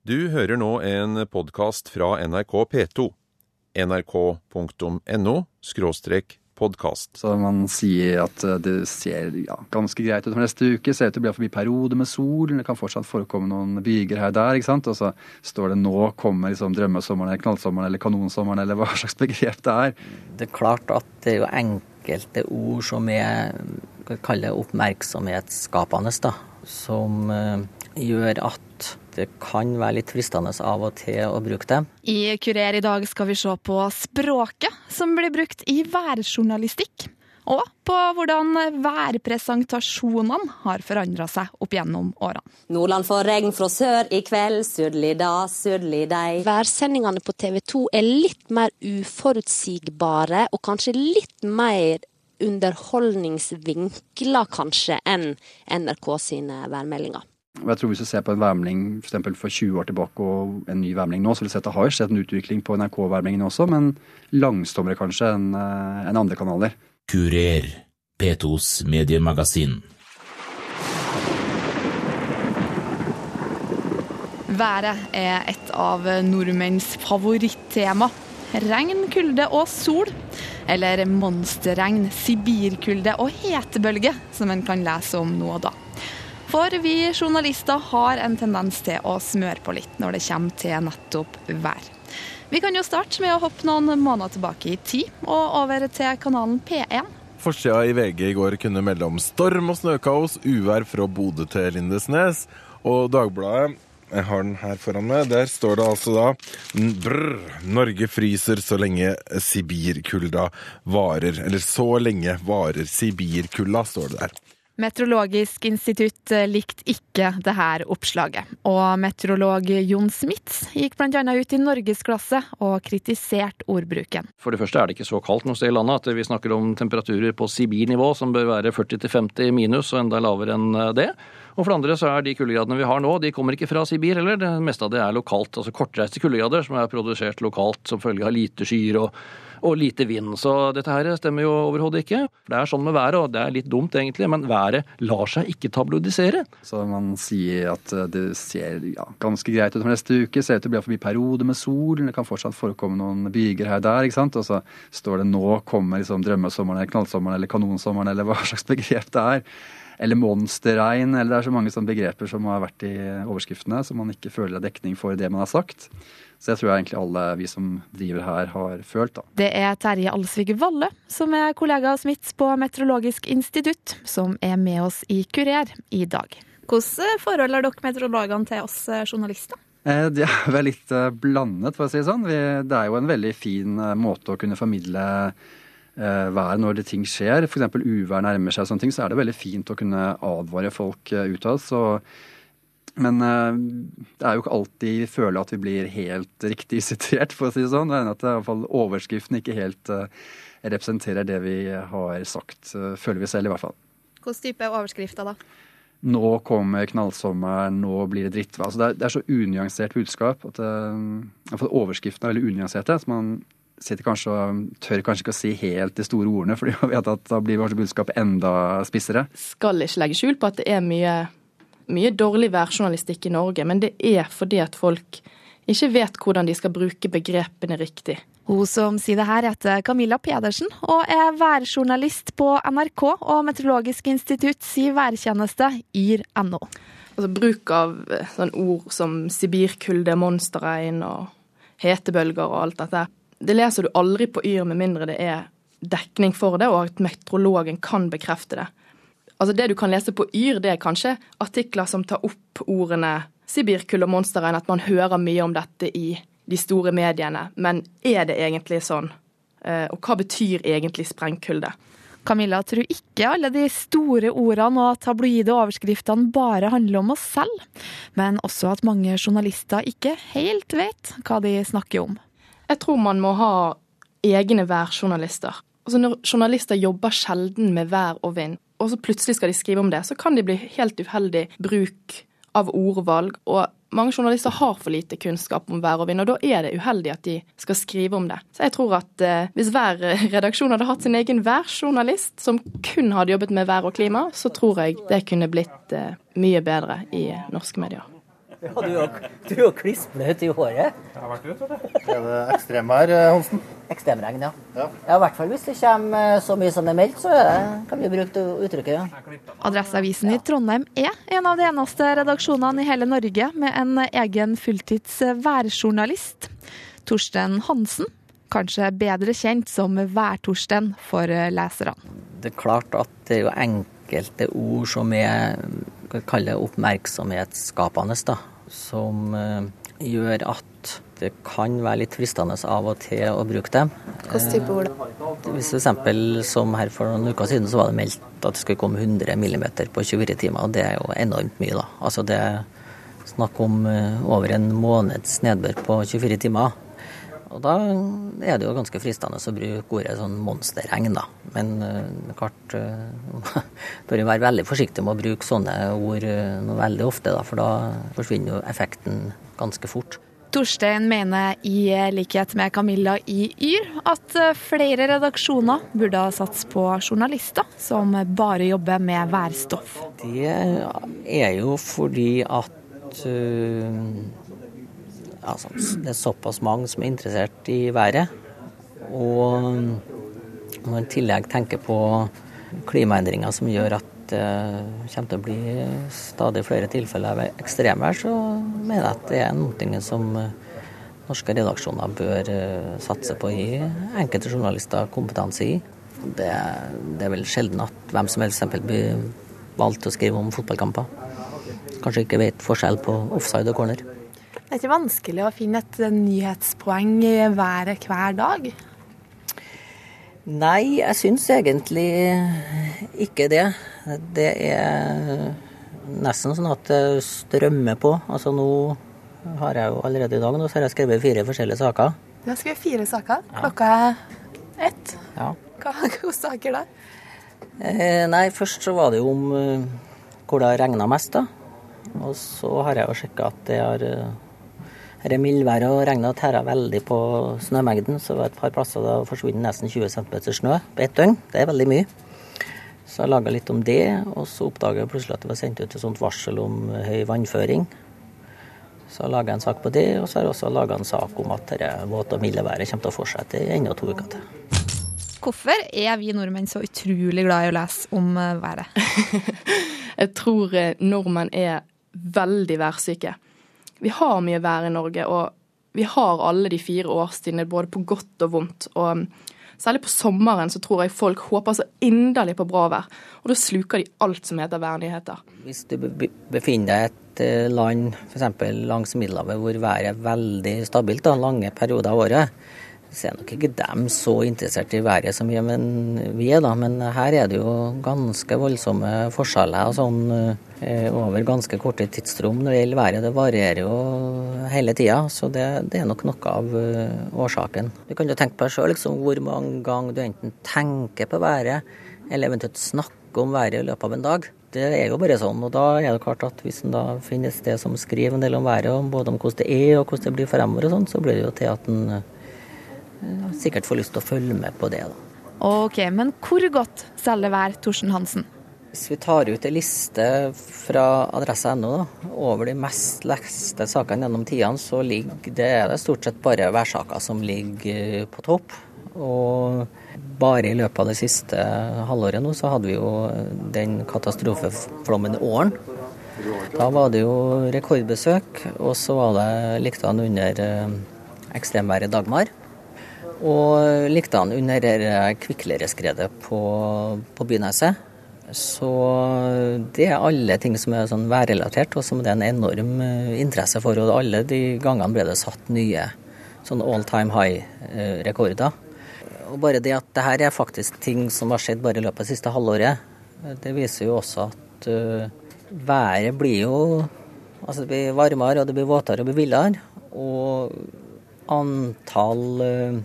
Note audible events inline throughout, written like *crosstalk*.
Du hører nå en podkast fra NRK P2. nrk.no podkast. Så man sier at eh, det ser ja, ganske greit ut for neste uke. Ser ut til å bli forbi periode med sol. Det kan fortsatt forekomme noen byger her og der. ikke sant? Og så står det 'nå kommer liksom drømmesommeren eller knallsommeren eller kanonsommeren' eller hva *laughs* slags begrep det er. Det er klart at det er jo enkelte ord som er oppmerksomhetsskapende, da. Som eh, gjør at det kan være litt fristende av og til å bruke dem. I Kurer i dag skal vi se på språket som blir brukt i værjournalistikk. Og på hvordan værpresentasjonene har forandra seg opp gjennom årene. Nordland får regn fra sør i kveld, sørlig da, sørlig dei. Værsendingene på TV 2 er litt mer uforutsigbare, og kanskje litt mer underholdningsvinkler kanskje enn NRK sine værmeldinger. Og jeg tror Hvis du ser på en værmelding for, for 20 år tilbake og en ny værmelding nå, så vil du se at det har skjedd en utvikling på NRK-værmeldingene også, men langsommere kanskje enn en andre kanaler. Kurer, P2s mediemagasin. Været er et av nordmenns favorittema. Regn, kulde og sol. Eller monsterregn, sibirkulde og hetebølge, som en kan lese om nå og da. For vi journalister har en tendens til å smøre på litt når det kommer til nettopp vær. Vi kan jo starte med å hoppe noen måneder tilbake i tid, og over til kanalen P1. Forsida i VG i går kunne melde om storm og snøkaos, uvær fra Bodø til Lindesnes. Og Dagbladet, jeg har den her foran meg, der står det altså da brr, Norge fryser så lenge sibirkulda varer. Eller så lenge varer sibirkulda, står det der. Meteorologisk institutt likte ikke dette oppslaget, og meteorolog Jon Smits gikk bl.a. ut i norgesklasse og kritiserte ordbruken. For det første er det ikke så kaldt noe sted i landet at vi snakker om temperaturer på Sibir-nivå som bør være 40-50 minus og enda lavere enn det. Og for det andre så er de kuldegradene vi har nå, de kommer ikke fra Sibir heller. Det meste av det er lokalt, altså kortreiste kuldegrader som er produsert lokalt som følge av lite skyer og, og lite vind. Så dette her stemmer jo overhodet ikke. Det er sånn med været, og det er litt dumt egentlig, men været lar seg ikke tabloidisere. Så man sier at eh, det ser ja, ganske greit ut for neste uke. Ser ut til å bli forbi periode med sol. Det kan fortsatt forekomme noen byger her og der. ikke sant? Og så står det 'nå kommer liksom drømmesommeren eller knallsommeren eller kanonsommeren eller hva *laughs* slags begrep det er. Eller monsterregn, eller det er så mange sånne begreper som har vært i overskriftene, som man ikke føler er dekning for det man har sagt. Så det tror jeg egentlig alle vi som driver her, har følt, da. Det er Terje Alsvig Valle, som er kollega av Smits på Meteorologisk institutt, som er med oss i Kurer i dag. Hvordan forhold har dere meteorologene til oss journalister? Eh, Det er vel litt eh, blandet, for å si det sånn. Det er jo en veldig fin eh, måte å kunne formidle eh, vær når det ting skjer. F.eks. uvær nærmer seg, og sånne ting, så er det veldig fint å kunne advare folk eh, utad. Så men eh, det er jo ikke alltid vi føler at vi blir helt riktig situert, for å si det sånn. Det er at i hvert fall overskriften ikke helt eh, representerer det vi har sagt, eh, føler vi selv i hvert fall. Hvilken type overskrifter da? Nå kommer knallsommeren, nå blir det drittvær. Altså det, er, det er så unyansert budskap at uh, overskriftene er veldig unyanserte. Så man sitter kanskje og tør kanskje ikke å si helt de store ordene, fordi man vet at da blir kanskje budskapet enda spissere. Skal ikke legge skjul på at det er mye, mye dårlig værjournalistikk i Norge, men det er fordi at folk ikke vet hvordan de skal bruke begrepene riktig. Hun som sier det her, heter Camilla Pedersen og er værjournalist på NRK og Meteorologisk institutt sin værtjeneste yr.no. Altså Bruk av sånn ord som sibirkulde, monsterregn og hetebølger og alt dette. Det leser du aldri på Yr med mindre det er dekning for det, og at meteorologen kan bekrefte det. Altså Det du kan lese på Yr, det er kanskje artikler som tar opp ordene sibirkull og monsterregn, at man hører mye om dette i de store mediene. Men er det egentlig sånn? Eh, Og hva betyr egentlig sprengkulde? Camilla tror ikke alle de store ordene og tabloide overskriftene bare handler om oss selv, men også at mange journalister ikke helt vet hva de snakker om. Jeg tror man må ha egne værjournalister. Altså Når journalister jobber sjelden med vær og vind, og så plutselig skal de skrive om det, så kan de bli helt uheldig bruk av ordvalg. Og mange journalister har for lite kunnskap om vær og vind, og da er det uheldig at de skal skrive om det. Så jeg tror at eh, hvis hver redaksjon hadde hatt sin egen værjournalist, som kun hadde jobbet med vær og klima, så tror jeg det kunne blitt eh, mye bedre i norske medier. Ja, du er du er jo klissbløt i håret. Jeg har vært ute, vet du. Er det ekstremvær, Hansen? Ekstremregn, ja. ja. I hvert fall hvis det kommer så mye som det er meldt, så det, kan vi bruke uttrykket. ja. Adresseavisen i Trondheim er en av de eneste redaksjonene i hele Norge med en egen fulltids værjournalist. Torsten Hansen, kanskje bedre kjent som Værtorsten for leserne. Det er klart at det er jo enkelte ord som er oppmerksomhetsskapende, da, som uh, gjør at det kan være litt fristende av og til å bruke dem. Hvilken type ord? Uh, hvis f.eks. som her for noen uker siden, så var det meldt at det skulle komme 100 millimeter på 24 timer. og Det er jo enormt mye, da. Altså det er snakk om uh, over en måneds nedbør på 24 timer. Og da er det jo ganske fristende å bruke ordet sånn monsterregn, da. Men uh, klart uh, *laughs* bør være veldig forsiktig med å bruke sånne ord uh, veldig ofte, da, for da forsvinner jo effekten ganske fort. Torstein mener i likhet med Camilla i Yr at flere redaksjoner burde ha satset på journalister som bare jobber med værstoff. Det er jo fordi at altså, det er såpass mange som er interessert i været. Og når man i tillegg tenker på klimaendringer som gjør at det kommer til å bli stadig flere tilfeller av ekstremvær, så mener jeg at det er noe som norske redaksjoner bør satse på å gi enkelte journalister kompetanse i. Det, det er vel sjelden at hvem som helst eksempel blir valgt til å skrive om fotballkamper. Kanskje ikke vet forskjell på offside og corner. Det er ikke vanskelig å finne et nyhetspoeng i været hver dag? Nei, jeg syns egentlig ikke det. Det er nesten sånn at det strømmer på. Altså nå har jeg jo allerede i dag nå så har jeg skrevet fire forskjellige saker. Du har skrevet fire saker? Klokka er ett? Ja. Hva hvilke saker da? Eh, nei, først så var det jo om uh, hvor det har regna mest, da. Og så har jeg jo sjekka at det har uh, her er mildvær og regnet tæra veldig på snømengden, så det var et par plasser da forsvinner nesten 20 cm snø på ett døgn. Det er veldig mye. Så jeg laga litt om det, og så oppdaga jeg plutselig at det var sendt ut et sånt varsel om høy vannføring. Så jeg laga en sak på det, og så har jeg også laga en sak om at det våte og milde været kommer til å fortsette i enda to uker til. Hvorfor er vi nordmenn så utrolig glad i å lese om været? *laughs* jeg tror nordmenn er veldig værsyke. Vi har mye vær i Norge, og vi har alle de fire årstidene både på godt og vondt. Og um, særlig på sommeren så tror jeg folk håper så inderlig på bra vær. Og da sluker de alt som heter værnyheter. Hvis du befinner deg i et eh, land f.eks. langs Middelhavet hvor været er veldig stabilt da, lange perioder av året, så er nok ikke dem så interessert i været som vi er, da. Men her er det jo ganske voldsomme forskjeller sånn eh, over ganske korte tidsrom når det gjelder været. Det varierer jo hele tida, så det, det, er nok noe av eh, årsaken. Du kan jo tenke på deg sjøl liksom, hvor mange ganger du enten tenker på været, eller eventuelt snakker om været i løpet av en dag. Det er jo bare sånn, og da er det klart at hvis en da finner et sted som skriver en del om været, både om hvordan det er og hvordan det blir fremover og sånn, så blir det jo til at en sikkert får lyst til å følge med på det. Da. Ok, Men hvor godt selger hver Torsen Hansen? Hvis vi tar ut en liste fra adresse.no over de mest leste sakene gjennom tidene, så ligger det, er det stort sett bare værsaker som ligger på topp. Og bare i løpet av det siste halvåret nå, så hadde vi jo den katastrofeflommen i Åren. Da var det jo rekordbesøk, og så var det likte han under eh, ekstremværet Dagmar. Og likte han under kvikkleireskredet på, på Byneset. Så det er alle ting som er sånn værrelatert, og som det er en enorm eh, interesse for. Og alle de gangene ble det satt nye sånn all time high-rekorder. Og bare det at det her er faktisk ting som har skjedd bare i løpet av det siste halvåret, det viser jo også at uh, været blir jo Altså det blir varmere, og det blir våtere og det blir villere. Og antall uh,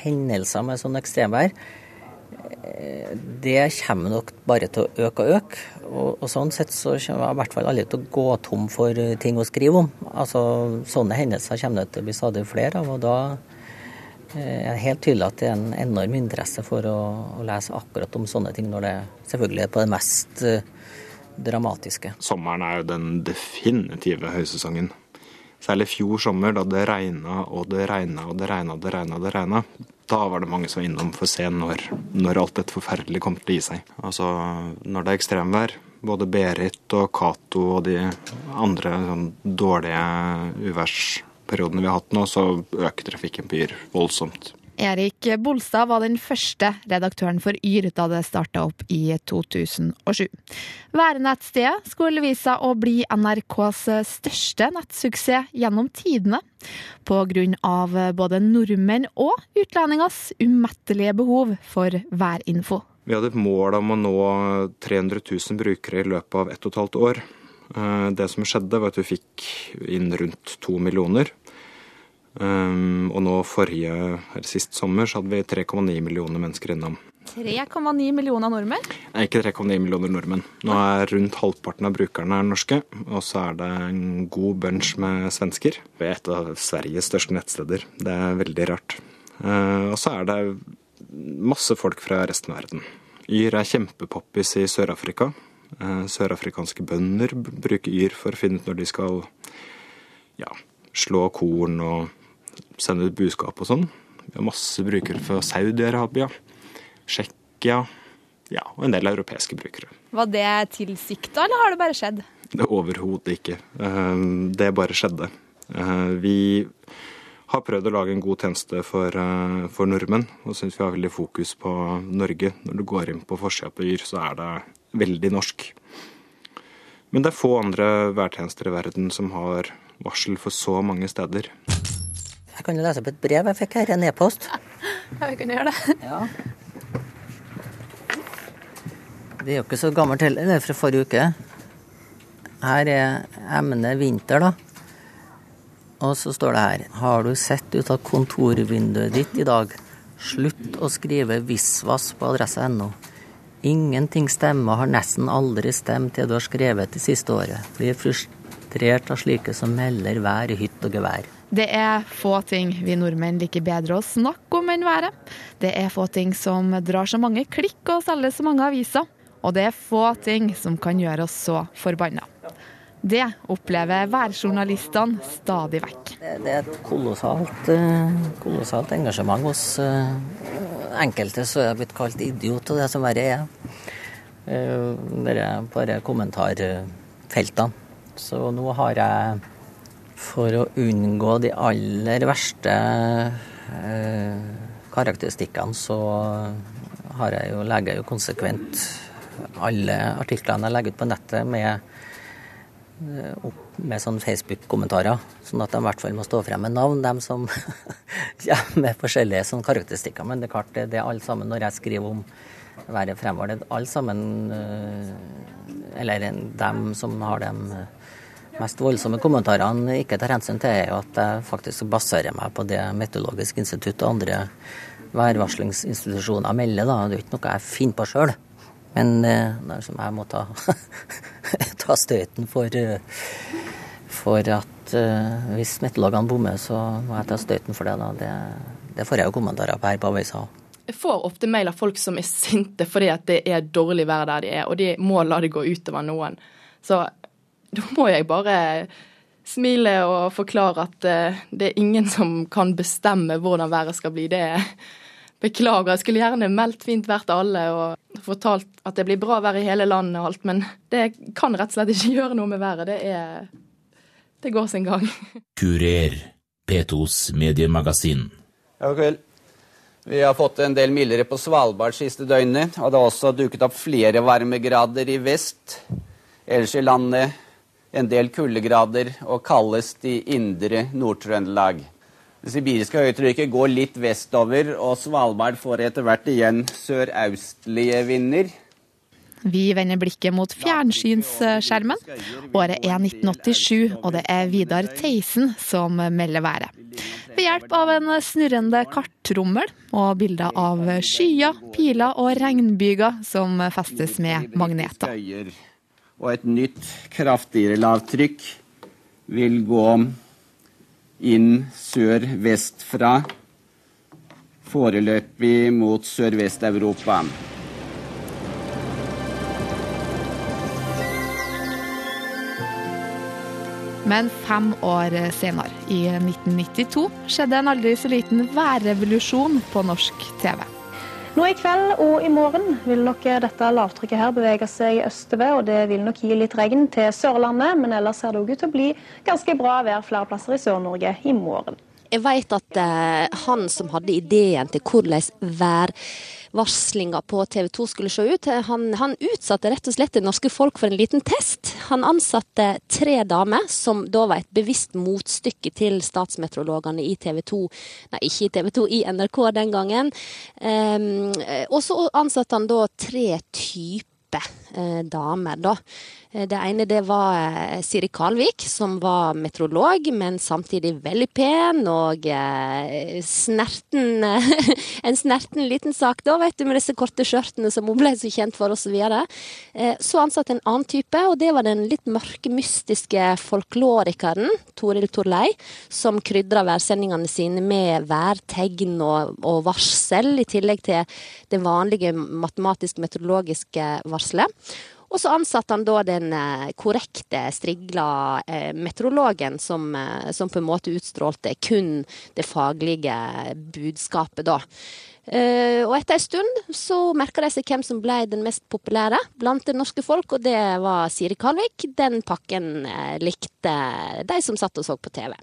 hendelser med sånn ekstremvær, eh, det kommer nok bare til å øke og øke. Og, og sånn sett så kommer jeg i hvert fall alle til å gå tom for eh, ting å skrive om. Altså Sånne hendelser kommer det til å bli stadig flere av. og da eh, er det helt tydelig at det er en enorm interesse for å, å lese akkurat om sånne ting, når det selvfølgelig er på det mest dramatiske. Sommeren er jo den definitive høysesongen. Særlig i fjor sommer, da det regna og det regna og det regna og det regna. og det regna. Da var det mange som var innom for å se når, når alt dette forferdelige kom til å gi seg. Altså, når det er ekstremvær, både Berit og Cato og de andre sånn, dårlige uværsperiodene vi har hatt nå, så øker trafikken på Yr voldsomt. Erik Bolstad var den første redaktøren for Yr da det starta opp i 2007. Værnettstedet skulle vise seg å bli NRKs største nettsuksess gjennom tidene. Av både nordmenn og utlendingers umettelige behov for værinfo. Vi hadde et mål om å nå 300 000 brukere i løpet av ett og et halvt år. Eh, det som skjedde, var at vi fikk inn rundt to millioner. Um, og nå forrige, eller sist sommer så hadde vi 3,9 millioner mennesker innom. 3,9 millioner nordmenn? Nei, ikke 3,9 millioner nordmenn. Nå er rundt halvparten av brukerne er norske, og så er det en god bunch med svensker. Vi er et av Sveriges største nettsteder. Det er veldig rart. Uh, og så er det masse folk fra resten av verden. Yr er kjempepoppis i Sør-Afrika. Uh, Sørafrikanske bønder bruker Yr for å finne ut når de skal ja, slå korn og sende ut budskap og sånn. Vi har masse brukere fra Saudi-Arabia, Tsjekkia ja, og en del europeiske brukere. Var det tilsikta, eller har det bare skjedd? Det Overhodet ikke. Det bare skjedde. Vi har prøvd å lage en god tjeneste for, for nordmenn, og syns vi har veldig fokus på Norge. Når du går inn på forsida på Yr, så er det veldig norsk. Men det er få andre værtjenester i verden som har varsel for så mange steder. Jeg kan jo lese opp et brev jeg fikk her, en e-post. *laughs* Ja, vi kan gjøre det. Ja. Det er jo ikke så gammelt heller, det er fra forrige uke. Her er emnet vinter, da. Og så står det her Har du sett ut av kontorvinduet ditt i dag? Slutt å skrive visvas på adresse.no. Ingenting stemmer, har nesten aldri stemt det du har skrevet det siste året. Blir frustrert av slike som melder vær i hytt og gevær. Det er få ting vi nordmenn liker bedre å snakke om enn været. Det er få ting som drar så mange klikk og selger så mange aviser. Og det er få ting som kan gjøre oss så forbanna. Det opplever værjournalistene stadig vekk. Det er et kolossalt, eh, kolossalt engasjement hos eh, enkelte. som er blitt kalt idiot, og det som verre er. Eh, det er bare kommentarfeltene. Så nå har jeg for å unngå de aller verste eh, karakteristikkene, så har jeg jo, legger jeg jo konsekvent alle artiklene jeg legger ut på nettet med, med sånn Facebook-kommentarer. Sånn at de i hvert fall må stå frem med navn, dem som *laughs* kommer med forskjellige sånn karakteristikker. Men det er klart, det, det er alle sammen når jeg skriver om været fremover. Det er alle sammen Eller dem som har dem mest voldsomme kommentarene ikke tar hensyn til, er jo at jeg faktisk baserer meg på det Meteorologisk institutt og andre værvarslingsinstitusjoner melder. da. Det er ikke noe jeg finner på sjøl. Men eh, det er som jeg må ta, *laughs* ta støyten for, for at uh, hvis meteorologene bommer, så må jeg ta støyten for det. da. Det, det får jeg jo kommentarer på her på avisa. Jeg får ofte mail av folk som er sinte fordi at det er dårlig vær der de er, og de må la det gå utover noen. Så *laughs* da må jeg bare smile og forklare at det er ingen som kan bestemme hvordan været skal bli. Det beklager. Jeg skulle gjerne meldt fint vær til alle og fortalt at det blir bra vær i hele landet og alt, men det kan rett og slett ikke gjøre noe med været. Det er Det går sin gang. *laughs* Kurer, P2s mediemagasin. Ja, kveld. Vi har fått en del mildere på Svalbard siste døgnet, og det har også dukket opp flere varmegrader i vest. Ellers i landet en del kuldegrader og kaldest i indre Nord-Trøndelag. Det sibiriske høytrykket går litt vestover, og Svalbard får etter hvert igjen sørøstlige vinder. Vi vender blikket mot fjernsynsskjermen. Året er 1987, og det er Vidar Theisen som melder været. Ved hjelp av en snurrende karttrommel og bilder av skyer, piler og regnbyger som festes med magneter og et nytt, kraftigere lavtrykk vil gå inn sør-vestfra, foreløpig mot Sørvest-Europa. Men fem år senere, i 1992, skjedde en aldri så liten værrevolusjon på norsk TV. Nå i kveld og i morgen vil nok dette lavtrykket her bevege seg østover, og det vil nok gi litt regn til Sørlandet, men ellers ser det òg ut til å bli ganske bra vær flere plasser i Sør-Norge i morgen. Jeg vet at eh, han som hadde ideen til hvordan værvarslinga på TV 2 skulle se ut, han, han, utsatte rett og slett det norske folk for en liten test. Han ansatte tre damer, som da var et bevisst motstykke til statsmeteorologene i TV 2, nei ikke i TV 2, i NRK den gangen. Um, og så ansatte han da tre typer damer, da. Eh, det ene det var eh, Siri Kalvik, som var meteorolog, men samtidig veldig pen og eh, snerten *laughs* En snerten liten sak, da, vet du, med disse korte skjørtene som hun ble så kjent for, osv. Så, så ansatte en annen type, og det var den litt mørke, mystiske folklorikeren Toril Torlei, som krydra værsendingene sine med værtegn og, og varsel, i tillegg til det vanlige matematisk-meteorologiske varselet. Og så ansatte han da den eh, korrekte, strigla eh, meteorologen som, eh, som, på en måte utstrålte kun det faglige budskapet, da. og etter en stund så merka de seg hvem som ble den mest populære blant det norske folk, og det var Siri Kalvik. Den pakken likte de som satt og så på TV.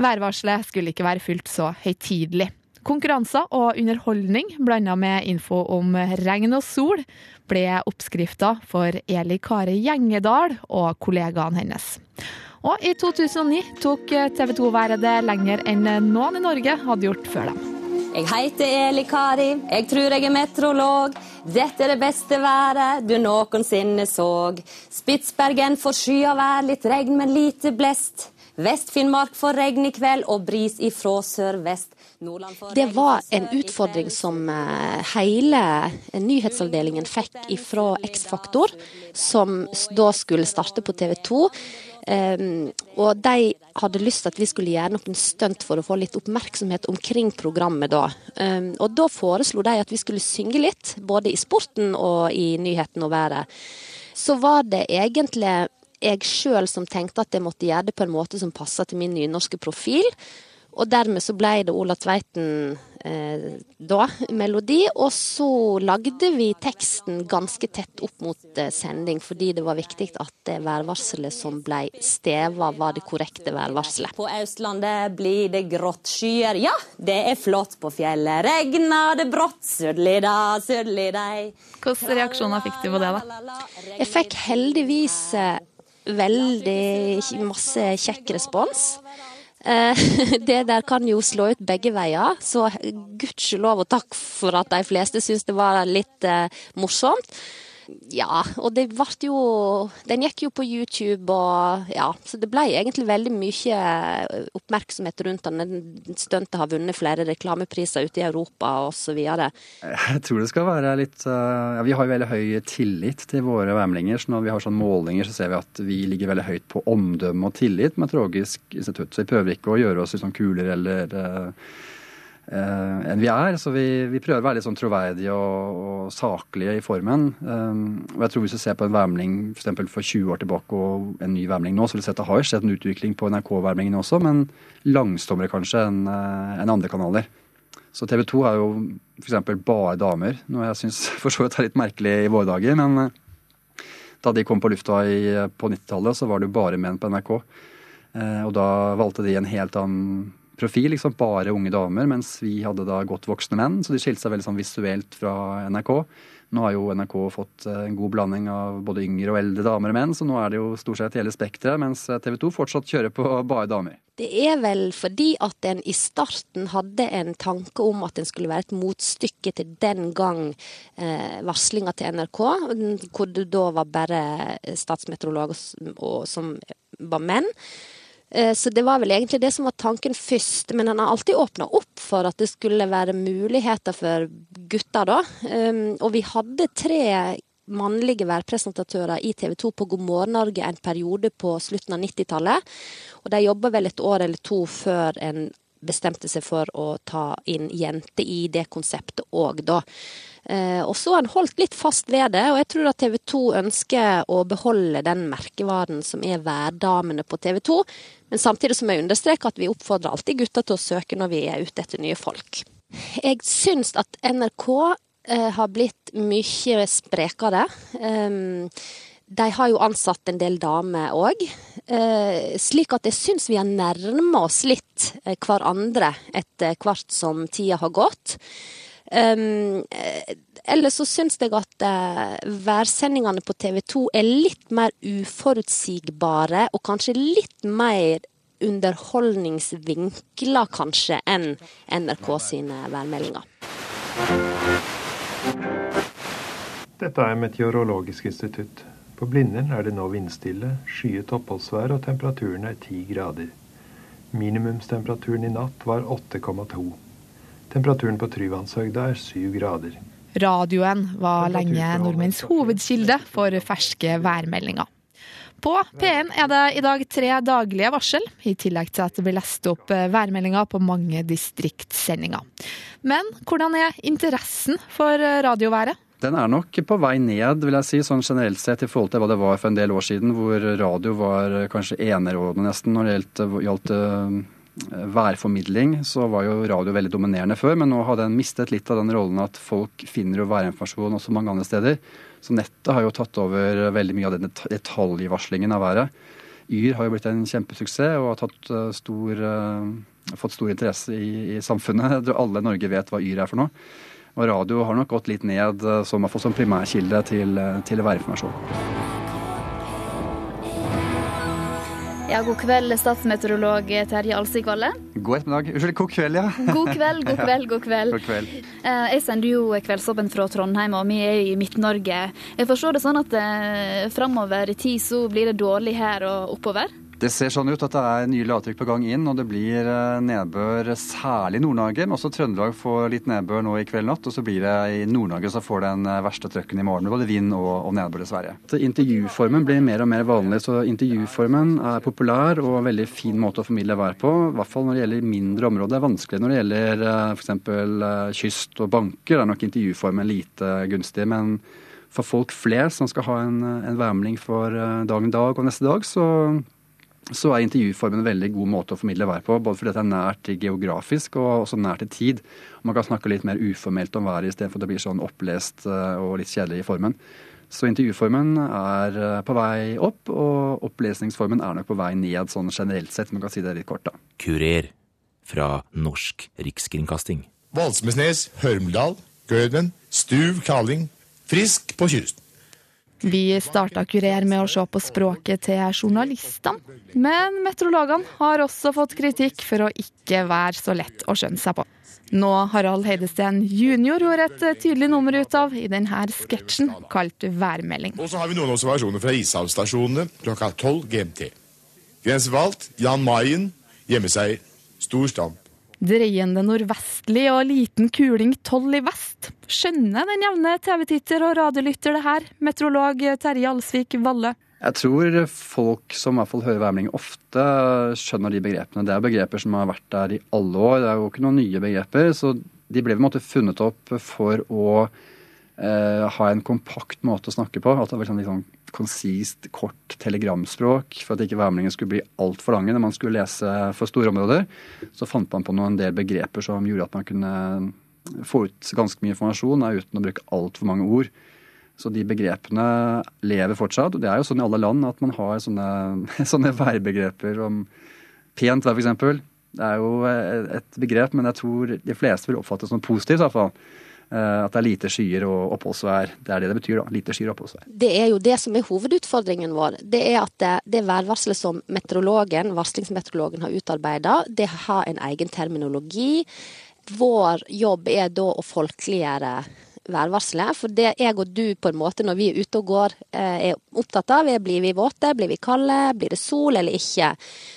Værvarselet skulle ikke være fullt så høytidelig. Konkurranser og underholdning blanda med info om regn og sol ble oppskrifta for Eli Kari Gjengedal og kollegaene hennes. Og i 2009 tok TV 2-været det lenger enn noen i Norge hadde gjort før dem. Jeg heter Eli Kari, jeg tror jeg er meteorolog. Dette er det beste været du noensinne så. Spitsbergen får skya vær, litt regn, men lite blest. Vest-Finnmark får regn i kveld og bris ifra sørvest. Det var en utfordring som eh, hele nyhetsavdelingen fikk fra X-Faktor, som da skulle starte på TV 2. Um, og de hadde lyst til at vi skulle gjøre noen stunt for å få litt oppmerksomhet omkring programmet da. Um, og da foreslo de at vi skulle synge litt, både i sporten og i nyheten og været. Så var det egentlig jeg sjøl som tenkte at jeg måtte gjøre det på en måte som passa til min nynorske profil. Og dermed så ble det Ola Tveiten eh, da, melodi. Og så lagde vi teksten ganske tett opp mot eh, sending, fordi det var viktig at det værvarselet som ble steva, var det korrekte værvarselet. På Østlandet blir det grått skyer, ja, det er flott på fjellet. Regner det brått, sørlig da, sørlig dei. Hvilke reaksjoner fikk du på det, da? Jeg fikk heldigvis eh, veldig masse kjekk respons. Eh, *laughs* det der kan jo slå ut begge veier, så gudskjelov og takk for at de fleste syns det var litt eh, morsomt. Ja, og det ble jo Den gikk jo på YouTube og ja, så det ble egentlig veldig mye eh, oppmerksomhet rundt den. Stuntet har vunnet flere reklamepriser ute i Europa osv. Jeg tror det skal være litt ja, Vi har jo veldig høy tillit til våre værmeldinger. Så når vi har sånne målinger, så ser vi at vi ligger veldig høyt på omdømme og tillit med Meteorologisk institutt. Så vi prøver ikke å gjøre oss liksom kulere eller Uh, enn vi er. Så vi, vi, prøver å være litt sånn troverdige og, og saklige i formen. Um, og jeg tror Hvis du ser på en værmelding for, for 20 år tilbake og en ny værmelding nå, så vil du se at det har skjedd en utvikling på NRK-værmeldingene også, men langsommere kanskje enn uh, en andre kanaler. Så TV 2 er jo f.eks. bare damer, noe jeg syns *laughs* for så vidt er litt merkelig i våre dager. Men da de kom på lufta i, på 90-tallet, så var det jo bare menn på NRK. og da valgte de en helt annen profil, liksom bare unge damer, mens vi hadde da godt voksne menn. Så de skilte seg veldig sånn visuelt fra NRK. Nå har jo NRK fått eh, en god blanding av både yngre og eldre damer og menn, så nå er det jo stort sett hele spekteret, mens eh, TV 2 fortsatt kjører på *laughs* bare damer. Det er vel fordi at en i starten hadde en tanke om at en skulle være et motstykke til den gang eh, varslinga til NRK, hvor det da var bare statsmeteorologer som var menn. Eh, så det var vel egentlig det som var tanken først, men han har alltid åpna opp for at det skulle være muligheter for gutter, da. Ehm, og vi hadde tre mannlige værpresentatører i TV 2 på God morgen Norge en periode på slutten av 90-tallet. Og de jobba vel et år eller to før en bestemte seg for å ta inn jenter i det konseptet òg, da. Eh, og så har en holdt litt fast ved det, og jeg tror at TV 2 ønsker å beholde den merkevaren som er værdamene på TV 2. Men samtidig som jeg understreker at vi oppfordrer alltid gutter til å søke når vi er ute etter nye folk. Jeg syns at NRK eh, har blitt mye sprekere. Um, de har jo ansatt en del damer òg, eh, slik at jeg syns vi har nærma oss litt eh, hverandre etter hvert som tida har gått. Um, ellers så syns jeg at værsendingene på TV 2 er litt mer uforutsigbare, og kanskje litt mer underholdningsvinkler, kanskje, enn NRK sine værmeldinger. Dette er Meteorologisk institutt. På Blindern er det nå vindstille, skyet oppholdsvær og temperaturen er 10 grader. Minimumstemperaturen i natt var 8,2. Temperaturen på Tryvannshøgda er syv grader. Radioen var lenge nordmenns hovedkilde for ferske værmeldinger. På P1 er det i dag tre daglige varsel, i tillegg til at det blir lest opp værmeldinger på mange distriktssendinger. Men hvordan er interessen for radioværet? Den er nok på vei ned, vil jeg si, sånn generelt sett i forhold til hva det var for en del år siden, hvor radio var kanskje enerådende nesten når det gjaldt, gjaldt værformidling, så var jo radio veldig dominerende før, men nå har den mistet litt av den rollen at folk finner jo værinformasjon også mange andre steder. Så nettet har jo tatt over veldig mye av den detaljvarslingen av været. Yr har jo blitt en kjempesuksess og har stor, fått stor interesse i, i samfunnet. Alle i Norge vet hva Yr er for noe. Og radio har nok gått litt ned som, som primærkilde til, til værinformasjon. Ja, God kveld, statsmeteorolog Terje Alsigvalle. God ettermiddag. Unnskyld, god kveld, ja. *laughs* God *laughs* kveld, god kveld, god kveld. God kveld. Jeg sender jo Kveldsåpen fra Trondheim, og vi er i Midt-Norge. Jeg forstår det sånn at eh, framover i tid så blir det dårlig her og oppover? Det ser sånn ut at det er nye lavtrykk på gang inn, og det blir nedbør særlig i Nord-Norge. Men også Trøndelag får litt nedbør nå i kveld natt, og så blir det i Nord-Norge som får den verste trøkken i morgen. Både vind og, og nedbør, dessverre. Intervjuformen blir mer og mer vanlig, så intervjuformen er populær og en veldig fin måte å formidle vær på. I hvert fall når det gjelder mindre områder. Det er vanskelig når det gjelder f.eks. kyst og banker. Det er nok intervjuformen lite gunstig. men for folk flest som skal ha en, en værmelding for dagen dag og neste dag, så så er intervjuformen en veldig god måte å formidle vær på. Både fordi det er nært geografisk og også nært i tid. Man kan snakke litt mer uformelt om været istedenfor at det blir sånn opplest og litt kjedelig i formen. Så intervjuformen er på vei opp, og opplesningsformen er nok på vei ned sånn generelt sett. Man kan si det litt kort, da. Kurer fra Norsk Rikskringkasting. Valsmesnes, Hørmdal, Gøden, Stuv, Kaling. Frisk på kysten. Vi starta Kurer med å se på språket til journalistene. Men meteorologene har også fått kritikk for å ikke være så lett å skjønne seg på. Nå Harald Heidesteen jr. gjorde et tydelig nummer ut av i denne sketsjen kalt Værmelding. Og så har vi noen observasjoner fra ishavsstasjonene klokka 12 GMT. Grensevalgt Jan Mayen, gjemmer seg stor stamp. Dreiende nordvestlig og liten kuling 12 i vest. Skjønner den jevne TV-titter og radiolytter det her, meteorolog Terje Alsvik Valle? Jeg tror folk som i hvert fall hører værmelding ofte, skjønner de begrepene. Det er begreper som har vært der i alle år. Det er jo ikke noen nye begreper. Så de ble på en måte funnet opp for å eh, ha en kompakt måte å snakke på. At det var sånn, sånn konsist, kort telegramspråk for at ikke værmeldingene skulle bli altfor lange når man skulle lese for store områder. Så fant man på noen del begreper som gjorde at man kunne få ut ganske mye informasjon uten å bruke altfor mange ord. Så de begrepene lever fortsatt. Og det er jo sånn i alle land at man har sånne, *laughs* sånne værbegreper om pent vær, f.eks. Det er jo et begrep, men jeg tror de fleste vil oppfatte det som positivt. i hvert fall. At det er lite skyer og oppholdsvær. Det er det det betyr, da. Lite skyer og oppholdsvær. Det er jo det som er hovedutfordringen vår. Det er at det, det værvarselet som meteorologen, varslingsmeteorologen har utarbeida, det har en egen terminologi. Vår jobb er da å folkeliggjøre værvarselet. For det jeg og du på en måte når vi er ute og går er opptatt av, er blir vi våte, blir vi kalde, blir det sol eller ikke.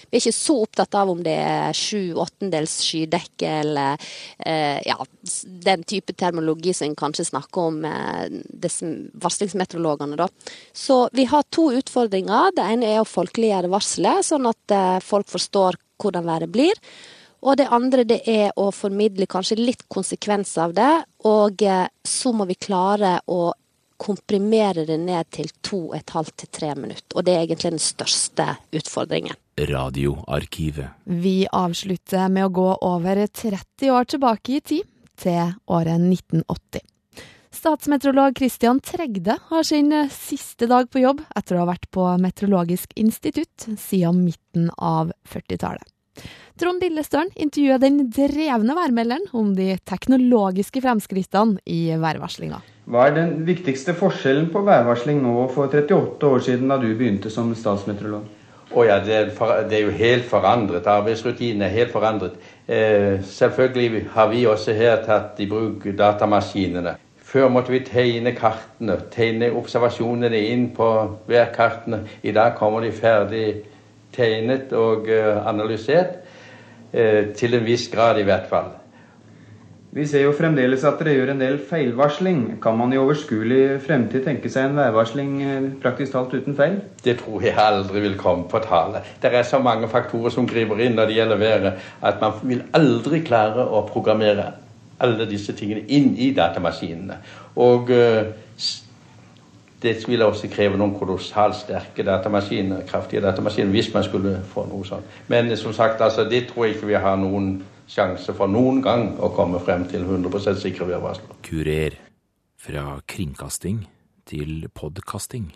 Vi er ikke så opptatt av om det er sju åttendels skydekke eller eh, ja, den type termologi som en kanskje snakker om eh, varslingsmeteorologene. da. Så vi har to utfordringer. Det ene er å folkeliggjøre varselet, sånn at eh, folk forstår hvordan været blir. Og det andre det er å formidle kanskje litt konsekvenser av det, og eh, så må vi klare å komprimere det ned til to og et halvt til tre minutter. Og det er egentlig den største utfordringen. Radioarkivet. Vi avslutter med å gå over 30 år tilbake i tid, til året 1980. Statsmeteorolog Christian Tregde har sin siste dag på jobb etter å ha vært på Meteorologisk institutt siden midten av 40-tallet. Trond Lillestølen intervjuer den drevne værmelderen om de teknologiske fremskrittene i værvarslinga. Hva er den viktigste forskjellen på værvarsling nå og for 38 år siden da du begynte som statsmeteorolog? Oh ja, det, er for, det, er jo helt forandret. Arbeidsrutinene er helt forandret. Eh, selvfølgelig har vi også her tatt i bruk datamaskinene. Før måtte vi tegne kartene, tegne observasjonene inn på værkartene. I dag kommer de ferdig tegnet og uh, analysert. Uh, til en viss grad, i hvert fall. Vi ser jo fremdeles at dere gjør en del feilvarsling. Kan man i overskuelig fremtid tenke seg en værvarsling eh, praktisk talt uten feil? Det tror jeg aldri vil komme på tale. Det er så mange faktorer som griper inn når det gjelder været, at man vil aldri klare å programmere alle disse tingene inn i datamaskinene. Og uh, det ville også kreve noen kolossalt sterke datamaskiner, kraftige datamaskiner hvis man skulle få noe sånt. Men som sagt, altså, det tror jeg ikke vi har noen sjanse for noen gang å komme frem til 100% sikre værvarsler. Kurer. Fra kringkasting til podkasting.